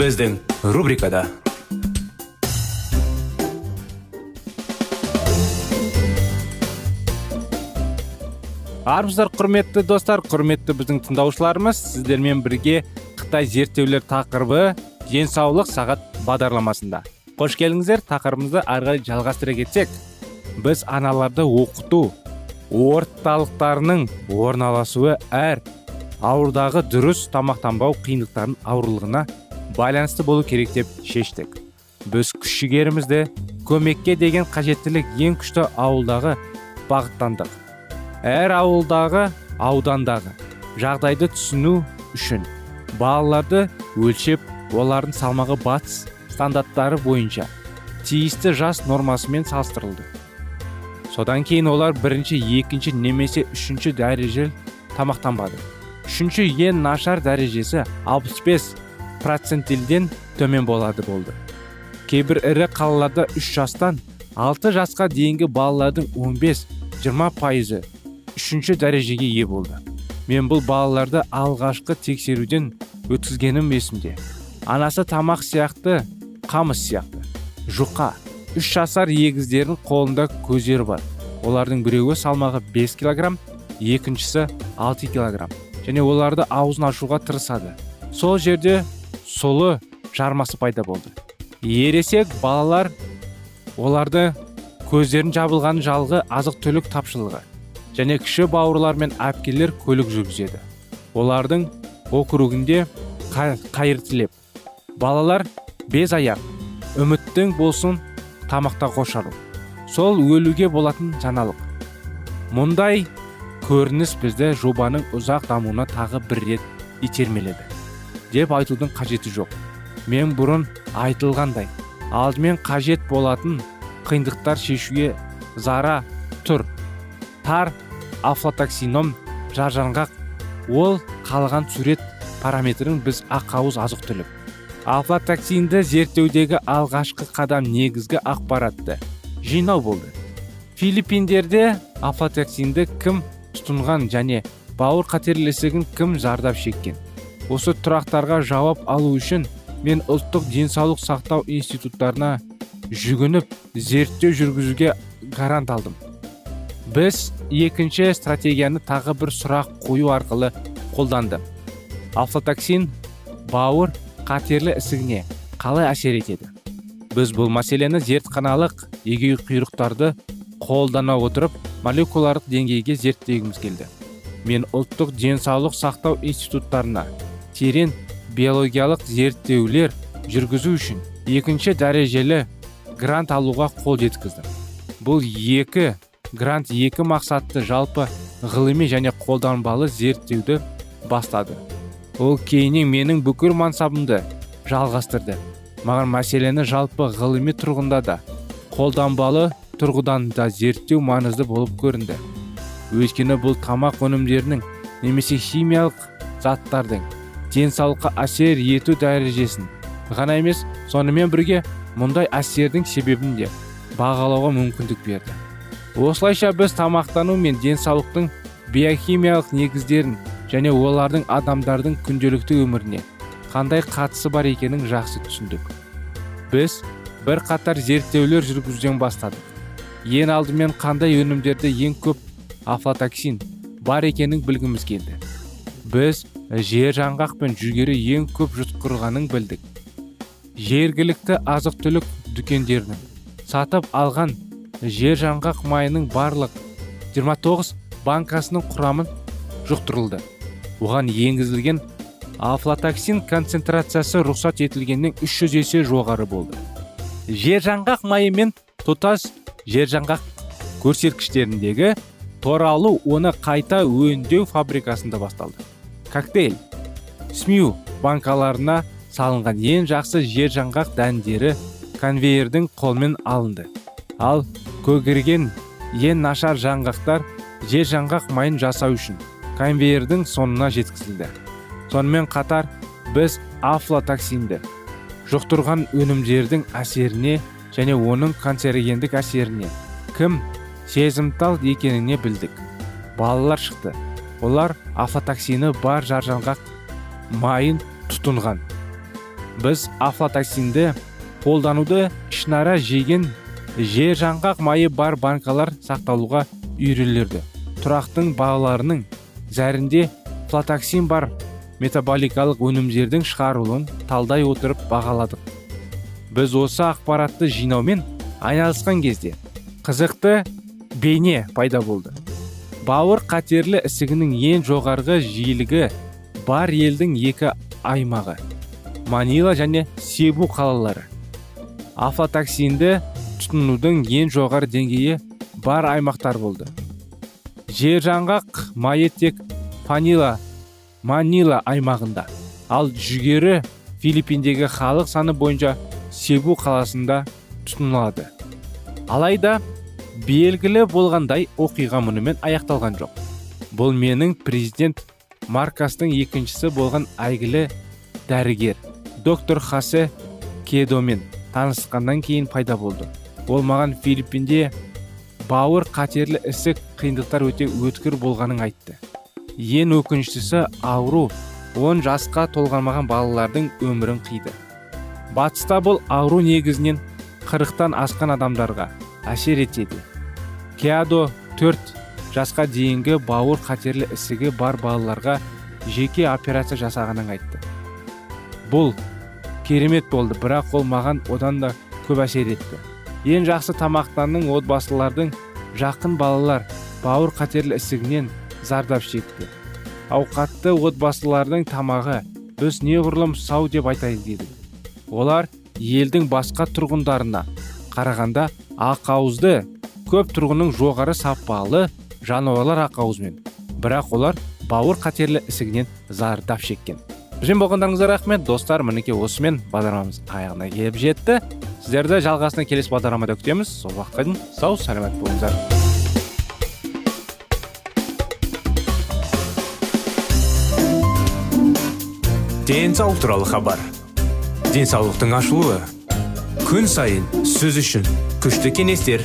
Біздің рубрикада армысыздар құрметті достар құрметті біздің тыңдаушыларымыз сіздермен бірге қытай зерттеулер тақырыбы денсаулық сағат бағдарламасында. Қош келдіңіздер тақырыбымызды ары қарай жалғастыра кетсек. Біз аналарды оқыту орталықтарының орналасуы әр ауырдағы дұрыс тамақтанбау қиындықтардың ауырлығына байланысты болу керек деп шештік. Біз күш жігерімізді көмекке деген қажеттілік ең күшті ауылдағы бағыттандық. Әр ауылдағы аудандағы жағдайды түсіну үшін балаларды өлшеп олардың салмағы батыс стандарттары бойынша тиісті жас нормасымен салыстырылды. Содан кейін олар бірінші екінші немесе үшінші дәреже тамақтанбады. Үшінші ең нашар дәрежесі 65 процентелден төмен болады болды. Кейбір ірі қалаларда 3 жастан 6 жасқа дейінгі балалардың 15-20 пайызы үшінші дәрежеге ие болды. Мен бұл балаларды алғашқы тексеруден өткізгенім есімде. Анасы тамақ сияқты қамыс сияқты. Жұқа үш жасар егіздердің қолында көздері бар. Олардың біреуі салмағы 5 килограмм екіншісі 6 килограмм. Және оларды аузын ашуға тырысады. Сол жерде сұлы жармасы пайда болды. Ересек балалар оларды көздерін жабылған жалғы азық түлік тапшылығы және кіші бауырлар мен әпкелер көлік жүргізеді. Олардың округінде қайыр тілеп балалар без аяқ үміттің болсын тамақта қошару сол өлуге болатын жаңалық. Мұндай көрініс бізді жобаның ұзақ дамуына тағы бір рет итермеледі. Деп айтудың қажеті жоқ. Мен бұрын айтылғандай алдымен қажет болатын қиындықтар шешуге зара тұр. Тар афлатоксином жаржанғақ ол қалған сурет параметрін біз ақауыз азық түлік. Афлатоксинді зерттеудегі алғашқы қадам негізгі ақпаратты жинау болды. Филиппиндерде афлатоксинді кім тұтынған және бауыр қатерлесігін кім зардап шеккен? Осы тұрақтарға жауап алу үшін мен ұлттық денсаулық сақтау институттарына жүгініп зерттеу жүргізуге гарант алдым. Біз екінші стратегияны тағы бір сұрақ қою арқылы қолданды. Афлатоксин бауыр қатерлі ісігіне қалай әсер етеді? Біз бұл мәселені зертханалық егей құйрықтарды қолдана отырып молекулалық деңгейге зерттегіміз келді. Мен ұлттық денсаулық сақтау институттарына терең биологиялық зерттеулер жүргізу үшін екінші дәрежелі грант алуға қол жеткіздім бұл екі грант екі мақсатты жалпы ғылыми және қолданбалы зерттеуді бастады. Ол кейіннен менің бүкіл мансабымды жалғастырды. Маған мәселені жалпы ғылыми тұрғында да қолданбалы тұрғыдан да зерттеу маңызды болып көрінді. Өйткені бұл тамақ өнімдерінің немесе химиялық заттардың денсаулыққа әсер ету дәрежесін. Ғана емес сонымен бірге мұндай әсердің себебін де бағалауға мүмкіндік берді. Осылайша біз тамақтану мен денсаулықтың биохимиялық негіздерін және олардың адамдардың күнделікті өміріне қандай қатысы бар екенін жақсы түсіндік. Біз бір қатар зерттеулер жүргізуден бастадық. Ең алдымен қандай өнімдерде ең көп афлатоксин бар екенін білгіміз келді. Біз жер жаңғақ пен жүгері ең көп жұтқырғанын білдік. Жергілікті азық түлік дүкендерінің сатып алған жер жаңғақ майының барлық 29 банкасының құрамын жұқтырылды. Оған енгізілген афлатоксин концентрациясы рұқсат етілгеннен 300 есе жоғары болды. Жер жаңғақ майы мен тұтас жер жаңғақ көрсеткіштеріндегі торалу оны қайта өңдеу фабрикасында басталды. Коктейль. Смю банкаларына салынған ең жақсы жер жаңғақ дәндері конвейердің қолмен алынды. Ал көгерген ең нашар жаңғақтар жер жаңғақ майын жасау үшін конвейердің соңына жеткізілді. Сонымен қатар біз афлатоксинді жұқтырған өнімдердің әсеріне және оның канцерогендік әсеріне кім сезімтал екеніне білдік. Балалар шықты. Олар афлатоксині бар жаржаңғақ майын тұтынған. Біз афлатоксинді қолдануды ішінара жеген жер жаңғақ майы бар банкалар сақталуға үйрелерді тұрақтың бағаларының зәрінде флатоксин бар метаболикалық өнімдердің шығарылуын талдай отырып бағаладық. Біз осы ақпаратты жинаумен айналысқан кезде қызықты бейне пайда болды. Бауыр қатерлі ісігінің ең жоғарғы жиілігі бар елдің екі аймағы манила және себу қалалары. Афлатоксинді тұтынудың ең жоғары деңгейі бар аймақтар болды. Жер жаңғақ майы тек фанила манила аймағында. Ал жүгері филиппиндегі халық саны бойынша себу қаласында тұтынылады. Алайда белгілі болғандай оқиға мұнымен аяқталған жоқ. Бұл менің президент маркастың екіншісі болған әйгілі дәрігер доктор хасе кедомен танысқаннан кейін пайда болды. Ол маған филиппинде бауыр қатерлі ісік қиындықтар өте өткір болғанын айтты. Ең өкініштісі ауру 10 жасқа толғанмаған балалардың өмірін қиды. Батыста бұл ауру негізінен қырықтан асқан адамдарға әсер етеді. Кеадо 4 жасқа дейінгі бауыр қатерлі ісігі бар балаларға жеке операция жасағанын айтты. Бұл керемет болды бірақ ол маған одан да көп әсер етті. Ең жақсы тамақтаның отбасылардың жақын балалар бауыр қатерлі ісігінен зардап шекті. Ауқатты отбасылардың тамағы біз неғұрлым сау деп айтайық дедік олар елдің басқа тұрғындарына қарағанда ақауызды көп тұрғынның жоғары сапалы жануарлар ақауызымен бірақ олар бауыр қатерлі ісігінен зардап шеккен. Бізбен болғандарыңызға рахмет достар. Мінекей осымен бағдарламамыз аяғына келіп жетті. Сіздерді жалғасына келесі бағдарламада күтеміз. Сол уақытқа дейін сау саламат болыңыздар. Денсаулық туралы хабар. Денсаулықтың ашылуы. Күн сайын сөз үшін күшті кеңестер.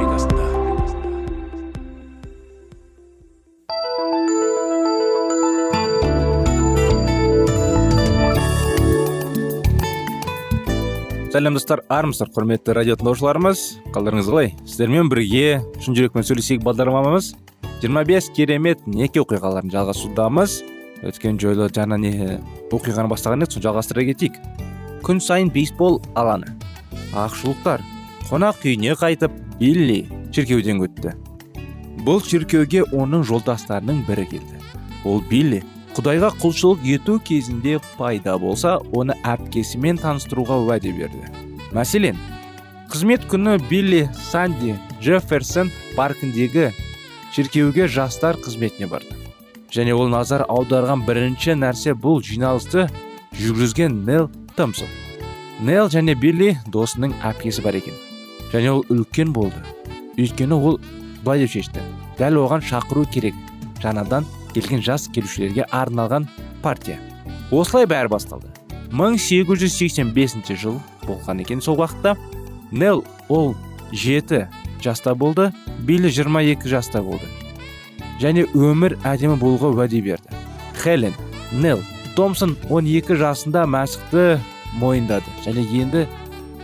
Сәлем достар. Армысыздар құрметті радио тыңдаушыларымыз. Қалдарыңыз қалай? Сіздермен бірге шын жүрекпен сөйлесейік бағдарламамыз. 25 керемет неке оқиғаларын жалғасудамыз. Өткен жолы жаңа не оқиғаны бастаған едік соны жалғастыра кетейік. Күн сайын бейсбол алаңы ақшылықтар қонақ үйіне қайтып билли шіркеуден өтті. Бұл шіркеуге оның жолдастарының бірі келді. Ол билли құдайға құлшылық ету кезінде пайда болса оны әпкесімен таныстыруға уәде берді. Мәселен қызмет күні билли санди джефферсон паркіндегі шіркеуге жастар қызметіне барды. Және ол назар аударған бірінші нәрсе бұл жиналысты жүргізген нел томпсон. Нел және билли досының әпкесі бар екен. Және ол үлкен болды. Өйткені ол былай деп шешті. Дәл оған шақыру керек. Жаңадан келген жас келушілерге арналған партия. Осылай бәрі басталды. 1885 жыл болған екен сол уақытта. Нел ол жеті жаста болды билли 22 жаста болды. Және өмір әдемі болуға уәде берді. Хелен нел томсон 12 жасында мәсіхті мойындады. Және енді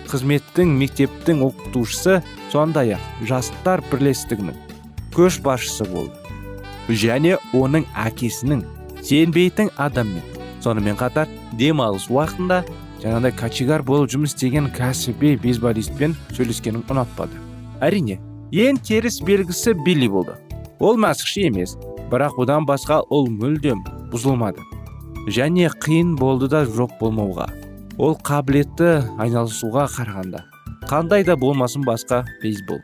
қызметтің мектептің оқытушысы сондай ақ жастар бірлестігінің көшбасшысы болды. Және оның әкесінің сенбейтін адаммен. Сонымен қатар демалыс уақытында жаңағыдай кочегар болып жұмыс істеген кәсіби бейсболистпен сөйлескенін ұнатпады. Әрине ең теріс белгісі билли болды. Ол мәсіхші емес бірақ одан басқа ол мүлдем бұзылмады. Және қиын болды да жоқ болмауға. Ол қабілетті айналысуға қарағанда қандай да болмасын басқа бейсбол.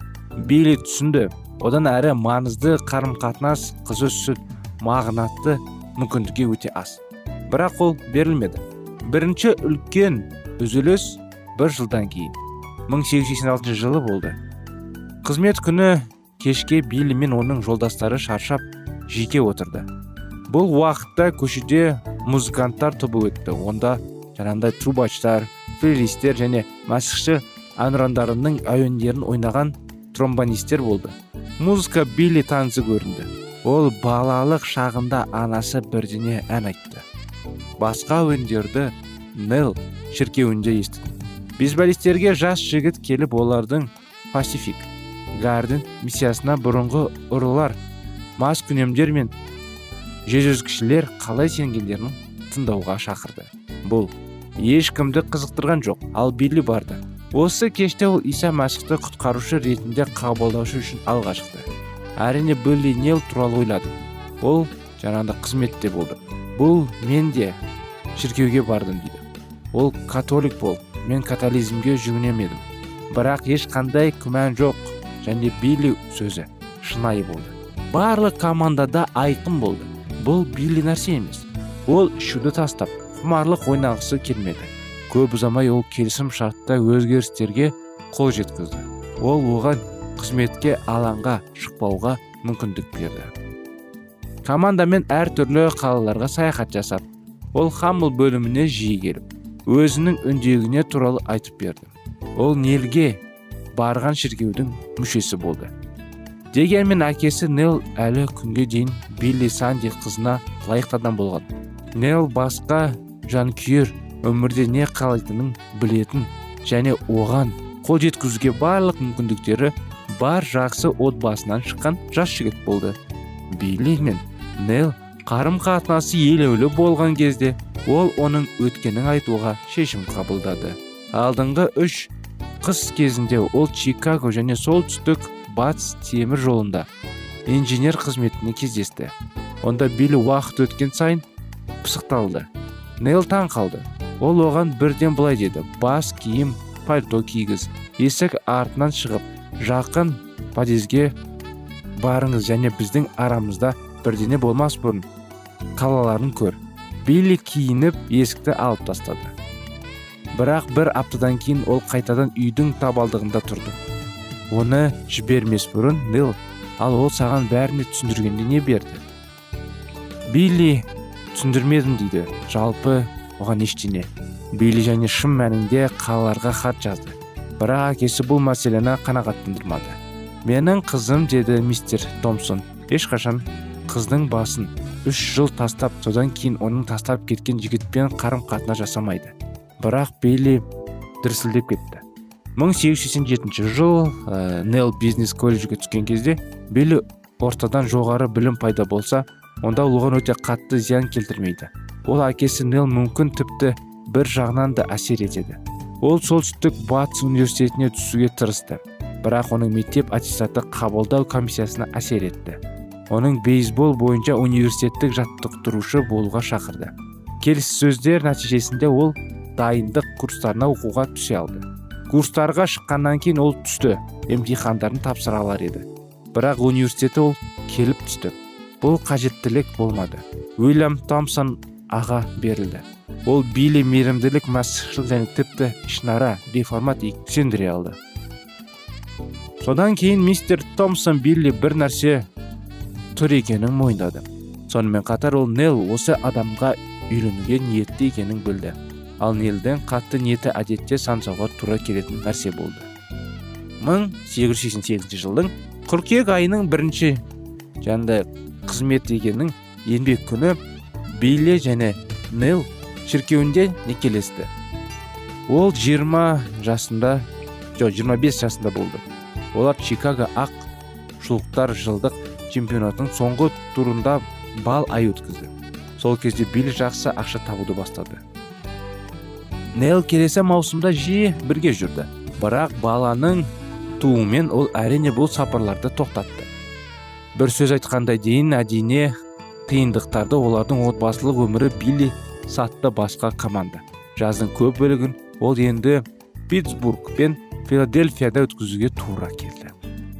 Билли түсінді одан әрі маңызды қарым қатынас сүт мағынатты мүмкіндікке өте аз. Бірақ ол берілмеді. Бірінші үлкен үзіліс бір жылдан кейін. 1886 жылы болды. Қызмет күні кешке билли мен оның жолдастары шаршап жеке отырды. Бұл уақытта көшеде музыканттар тобы өтті. Онда жаңағындай трубачтар флеристер және мәсіхші әнұрандарының әуендерін ойнаған тромбонистер болды. Музыка билли танысы көрінді. Ол балалық шағында анасы бірдеңе ән айтты. Басқа әуендерді нел шіркеуінде естіді. Бейсболистерге жас жігіт келіп олардың пасифик гарден миссиясына бұрынғы ұрылар мас күнемдер мен жезөзгішілер қалай сенгендерін тыңдауға шақырды. Бұл ешкімді қызықтырған жоқ ал билли барды осы кеште ол иса мәсіхті құтқарушы ретінде қабылдаушы үшін алға шықты әрине билли нел туралы ойлады. Ол жаңағыдай қызметте болды. Бұл мен де шіркеуге бардым дейді. Ол католик бол мен католизмге жүгінемедім бірақ ешқандай күмән жоқ және билли сөзі шынайы болды. Барлық командада айқын болды. Бұл билли нәрсе емес. Ол ішуді тастап құмарлық ойнағысы келмеді. Көп ұзамай ол келісім шартта өзгерістерге қол жеткізді. Ол оған қызметке алаңға шықпауға мүмкіндік берді. Командамен әртүрлі қалаларға саяхат жасап ол хамыл бөліміне жиі келіп өзінің үндегіне туралы айтып берді. Ол нелге барған шіркеудің мүшесі болды. Дегенмен әкесі нел әлі күнге дейін билли санди қызына лайықты адам болған. Нел басқа жанкүйер өмірде не қалайтынын білетін және оған қол жеткізуге барлық мүмкіндіктері бар жақсы отбасынан шыққан жас жігіт болды. Билли мен нел қарым қатынасы елеулі болған кезде ол оның өткенін айтуға шешім қабылдады. Алдыңғы үш қыс кезінде ол чикаго және солтүстік батыс темір жолында инженер қызметіне кездесті. Онда билли уақыт өткен сайын пысықталды. Нейл таң қалды. Ол оған бірден былай деді. Бас киім пальто кигіз. Есік артынан шығып жақын подъезге барыңыз және біздің арамызда бірдене болмас бұрын қалаларын көр билли киініп есікті алып тастады. Бірақ бір аптадан кейін ол қайтадан үйдің табалдығында тұрды. Оны жібермес бұрын нил ал ол саған бәріне түсіндіргенде не берді? Билли түсіндірмедім дейді. Жалпы оған ештеңе билли және шын мәнінде қалаларға хат жазды. Бірақ әкесі бұл мәселені қанағаттандырмады. Менің қызым деді мистер томпсон. Ешқашан қыздың басын үш жыл тастап содан кейін оның тастап кеткен жігітпен қарым қатынас жасамайды. Бірақ билли дүрсілдеп кетті. 1887 жыл ә, нел бизнес колледжге түскен кезде билли ортадан жоғары білім пайда болса онда оған өте қатты зиян келтірмейді. Ол әкесі нел мүмкін тіпті бір жағынан да әсер етеді. Ол солтүстік батыс университетіне түсуге тырысты бірақ оның мектеп аттестаты қабылдау комиссиясына әсер етті. Оның бейсбол бойынша университеттік жаттықтырушы болуға шақырды. Келіссөздер нәтижесінде ол дайындық курстарына оқуға түсе алды. Курстарға шыққаннан кейін ол түсті емтихандарын тапсыра алар еді. Бірақ университетте ол келіп түсті. Бұл қажеттілік болмады. Уильям томсон аға берілді. Ол билли мейірімділік мәсіхшіл және тіпті ішінара реформат сендіре алды. Содан кейін мистер томсон билли бір нәрсе тұр екенін мойындады. Сонымен қатар ол нел осы адамға үйленуге ниетті екенін білді. Ал нелдің қатты ниеті әдетте сансауға тура келетін нәрсе болды. 1888 жылдың қыркүйек айының бірінші жанында қызмет дегеннің еңбек күні билли және нел шіркеуінде некелесті. Ол 20 жасында жоқ 25 жасында болды. Олар чикаго ақ шұлықтар жылдық чемпионатының соңғы турында бал ай өткізді. Сол кезде билли жақсы ақша табуды бастады. Нел келесі маусымда жиі бірге жүрді. Бірақ баланың туымен ол әрине бұл сапарларды тоқтатты. Бір сөз айтқандай дейін әдейіне қиындықтарды олардың отбасылық өмірі билли сатты басқа команда. Жаздың көп бөлігін ол енді питтсбург пен филадельфияда өткізуге тура келді.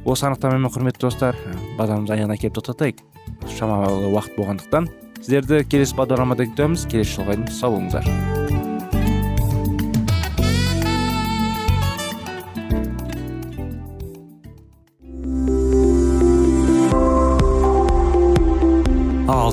Осы анықтамамен құрметті достар бағдарламамыз аяғына келіп тоқтатайық. Шамалы уақыт болғандықтан сіздерді келесі бағдарламада күтеміз. Келесі жолға дейін сау болыңыздар.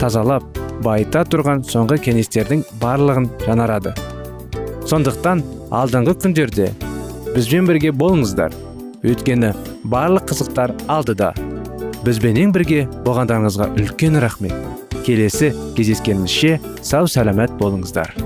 тазалап байыта тұрған соңғы кеңестердің барлығын жанарады. сондықтан алдыңғы күндерде бізбен бірге болыңыздар. Өйткені барлық қызықтар алдыда. Бізбенен бірге болғандарыңызға үлкен рахмет. Келесі кездескенімізше сау сәлемет болыңыздар.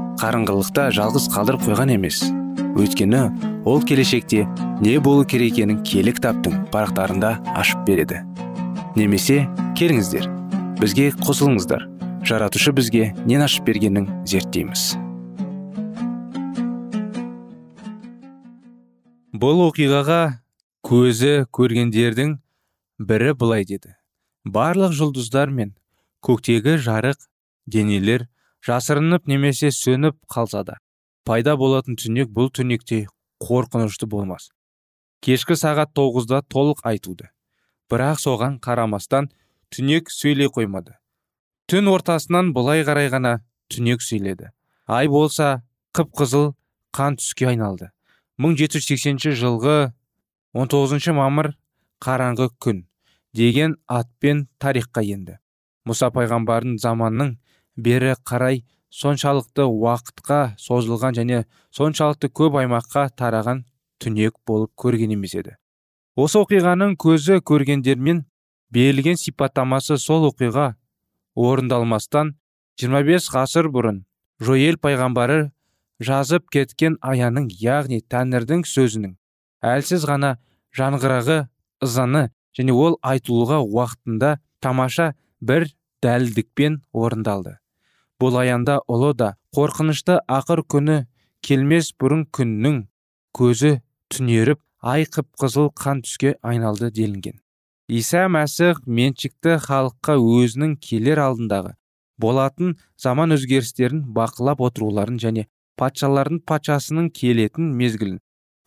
қарыңғылықта жалғыз қалдырып қойған емес. Өйткені ол келешекте не болу керек екенін киелі кітаптың парақтарында ашып береді. Немесе келіңіздер бізге қосылыңыздар. Жаратушы бізге нен ашып бергенін зерттейміз. Бұл оқиғаға көзі көргендердің бірі былай деді. Барлық жұлдыздар мен көктегі жарық денелер жасырынып немесе сөніп қалса да пайда болатын түнек бұл түнекте қорқынышты болмас. Кешкі сағат тоғызда толық айтуды бірақ соған қарамастан түнек сөйлей қоймады. Түн ортасынан былай қарай ғана түнек сөйледі. Ай болса қып қызыл қан түске айналды. 1780 жылғы 19 мамыр қараңғы күн деген атпен тарихқа енді. Мұса пайғамбардың заманның бері қарай соншалықты уақытқа созылған және соншалықты көп аймаққа тараған түнек болып көрген емес еді. Осы оқиғаның көзі көргендермен берілген сипаттамасы сол оқиға орындалмастан 25 ғасыр бұрын жоел пайғамбары жазып кеткен аяның яғни тәңірдің сөзінің әлсіз ғана жаңғырығы ызаны және ол айтылуға уақытында тамаша бір дәлдікпен орындалды. Бұл аянда ұлы да қорқынышты ақыр күні келмес бұрын күннің көзі түнеріп ай қып қызыл қан түске айналды делінген. Иса мәсіх меншікті халыққа өзінің келер алдындағы болатын заман өзгерістерін бақылап отыруларын және патшалардың патшасының келетін мезгілін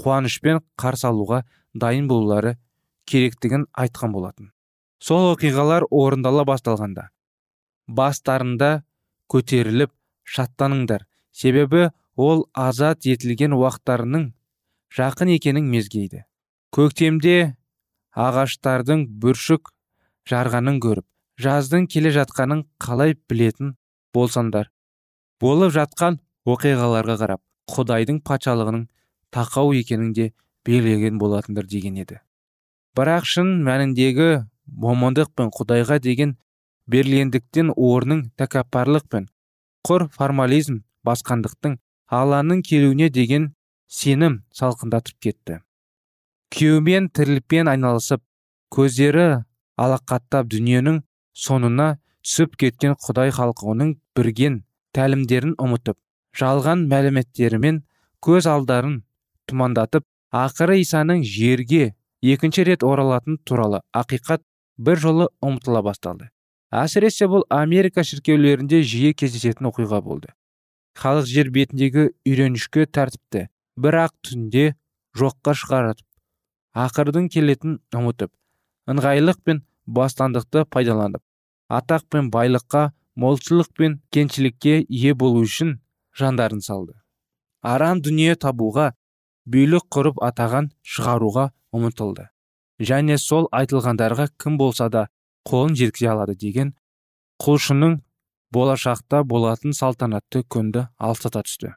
қуанышпен қарсы алуға дайын болулары керектігін айтқан болатын. Сол оқиғалар орындала басталғанда бастарында көтеріліп шаттаныңдар. Себебі ол азат етілген уақыттарының жақын екенін мезгейді. Көктемде ағаштардың бүршік жарғанын көріп жаздың келе жатқанын қалай білетін болсаңдар болып жатқан оқиғаларға қарап құдайдың патшалығының тақау екенін де белгілеген болатындар деген еді. Бірақ шын мәніндегі момындық пен құдайға деген берілгендіктен орның тәкаппарлық пен құр формализм басқандықтың алланың келуіне деген сенім салқындатып кетті. Күйеумен тірлікпен айналысып көздері алақаттап дүниенің соңына түсіп кеткен құдай халқы оның бірген тәлімдерін ұмытып жалған мәліметтерімен көз алдарын тұмандатып ақыры исаның жерге екінші рет оралатын туралы ақиқат бір жолы ұмытыла басталды. Әсіресе бұл америка шіркеулерінде жиі кездесетін оқиға болды. Халық жер бетіндегі үйренішкі тәртіпті бір ақ түнде жоққа шығаратып ақырдың келетін ұмытып ыңғайлық пен бастандықты пайдаланып атақ пен байлыққа молшылық пен кеншілікке ие болу үшін жандарын салды. Арам дүние табуға билік құрып атаған шығаруға ұмытылды және сол айтылғандарға кім болса да қолын жеткізе алады деген құлшының болашақта болатын салтанатты күнді алыстата түсті.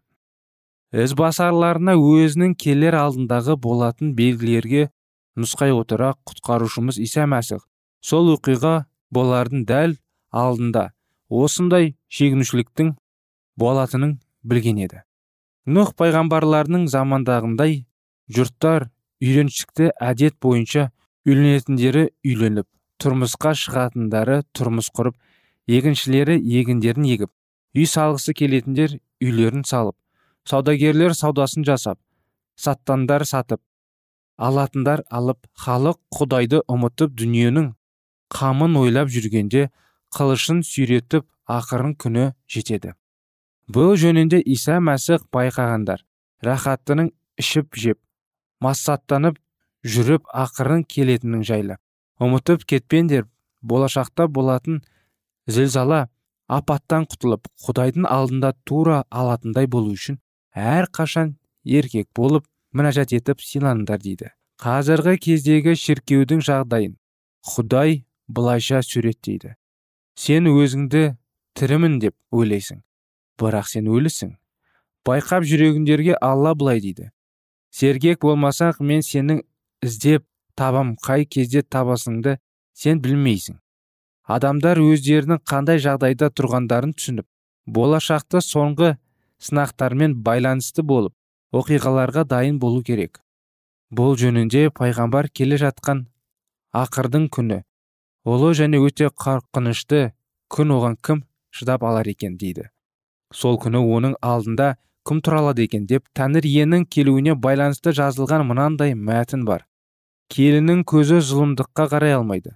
ізбасарларына өзінің келер алдындағы болатын белгілерге нұсқай отыра құтқарушымыз иса мәсіх сол оқиға болардың дәл алдында осындай шегінушіліктің болатынын білген еді. Нұх пайғамбарларының замандағындай жұрттар үйреншікті әдет бойынша үйленетіндері үйленіп тұрмысқа шығатындары тұрмыс құрып егіншілері егіндерін егіп үй салғысы келетіндер үйлерін салып саудагерлер саудасын жасап саттандар сатып алатындар алып халық құдайды ұмытып дүниенің қамын ойлап жүргенде қылышын сүйретіп ақырын күні жетеді. Бұл жөнінде иса мәсіх байқағандар рахаттының ішіп жеп массаттанып жүріп ақырын келетінін жайлы. Ұмытып кетпеңдер болашақта болатын зілзала апаттан құтылып құдайдың алдында тура алатындай болу үшін әр қашан еркек болып мінәжат етіп сыйланыңдар дейді. Қазіргі кездегі шіркеудің жағдайын құдай былайша суреттейді. Сен өзіңді тірімін деп ойлайсың бірақ сен өлісің. Байқап жүрегіңдерге алла былай дейді. Сергек болмасақ мен сенің іздеп табам қай кезде табасыңды сен білмейсің. Адамдар өздерінің қандай жағдайда тұрғандарын түсініп болашақты соңғы сынақтармен байланысты болып оқиғаларға дайын болу керек. Бұл жөнінде пайғамбар келе жатқан ақырдың күні ұлы және өте қорқынышты күн оған кім шыдап алар екен дейді. Сол күні оның алдында кім тұра алады екен деп тәңір иенің келуіне байланысты жазылған мынандай мәтін бар. Келіннің көзі зұлымдыққа қарай алмайды.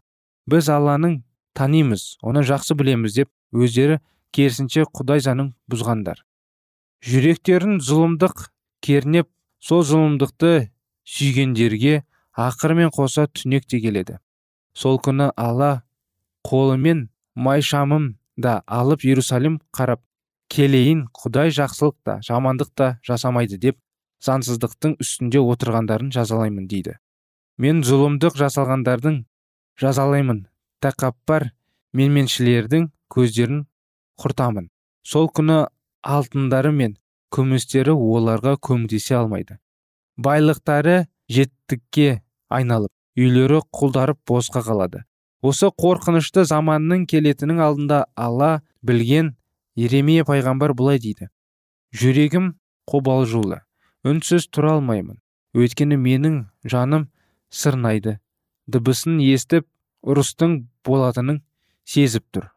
Біз алланың танимыз оны жақсы білеміз деп өздері керісінше құдай заңын бұзғандар. Жүректерін зұлымдық кернеп сол зұлымдықты сүйгендерге ақырымен қоса түнек те келеді. Сол күні алла қолымен майшамым да алып иерусалим қарап келейін құдай жақсылық та жамандық та жасамайды деп заңсыздықтың үстінде отырғандарын жазалаймын дейді. Мен зұлымдық жасалғандардың жазалаймын. Тәкаппар менменшілердің көздерін құртамын. Сол күні алтындары мен күмістері оларға көмектесе алмайды. Байлықтары жеттікке айналып үйлері құлдарып босқа қалады. Осы қорқынышты заманның келетінің алдында алла білген еремия пайғамбар былай дейді. Жүрегім қобалжулы үнсіз тұра алмаймын. Өйткені менің жаным сырнайды. Дыбысын естіп ұрыстың болатынын сезіп тұр.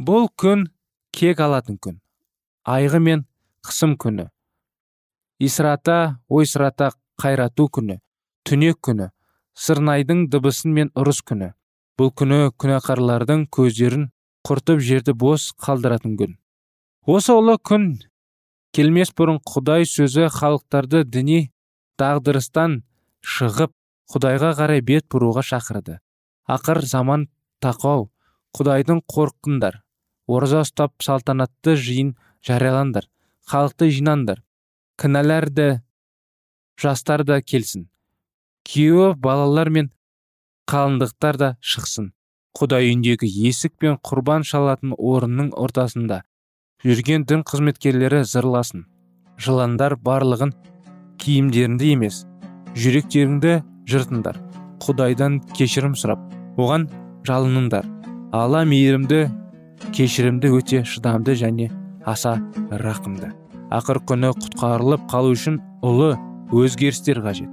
Бұл күн кек алатын күн айғы мен қысым күні. Исрата ойсырата қайрату күні түнек күні сырнайдың дыбысын мен ұрыс күні. Бұл күні күнәқарлардың көздерін құртып жерді бос қалдыратын күн. Осы ұлы күн келмес бұрын құдай сөзі халықтарды діни дағдырыстан шығып құдайға қарай бет бұруға шақырды. Ақыр заман тақау құдайдың қорқыңдар. Ораза ұстап салтанатты жиын жариялаңдар халықты жинаңдар. Кінәларды жастар да келсін. Күйеуі балалар мен қалыңдықтар да шықсын. Құдай үйіндегі есік пен құрбан шалатын орынның ортасында жүрген дін қызметкерлері зырласын. Жыландар барлығын киімдеріңді емес жүректеріңді жыртыңдар. Құдайдан кешірім сұрап оған жалыныңдар. Алла мейірімді кешірімді өте шыдамды және аса рақымды. Ақыр күні құтқарылып қалу үшін ұлы өзгерістер қажет.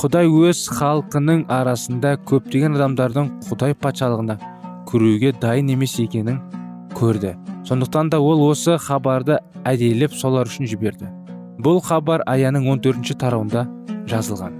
Құдай өз халқының арасында көптеген адамдардың құдай патшалығына кіруге дайын емес екенін көрді. Сондықтан да ол осы хабарды әдейілеп солар үшін жіберді. Бұл хабар аяның 14 тарауында жазылған.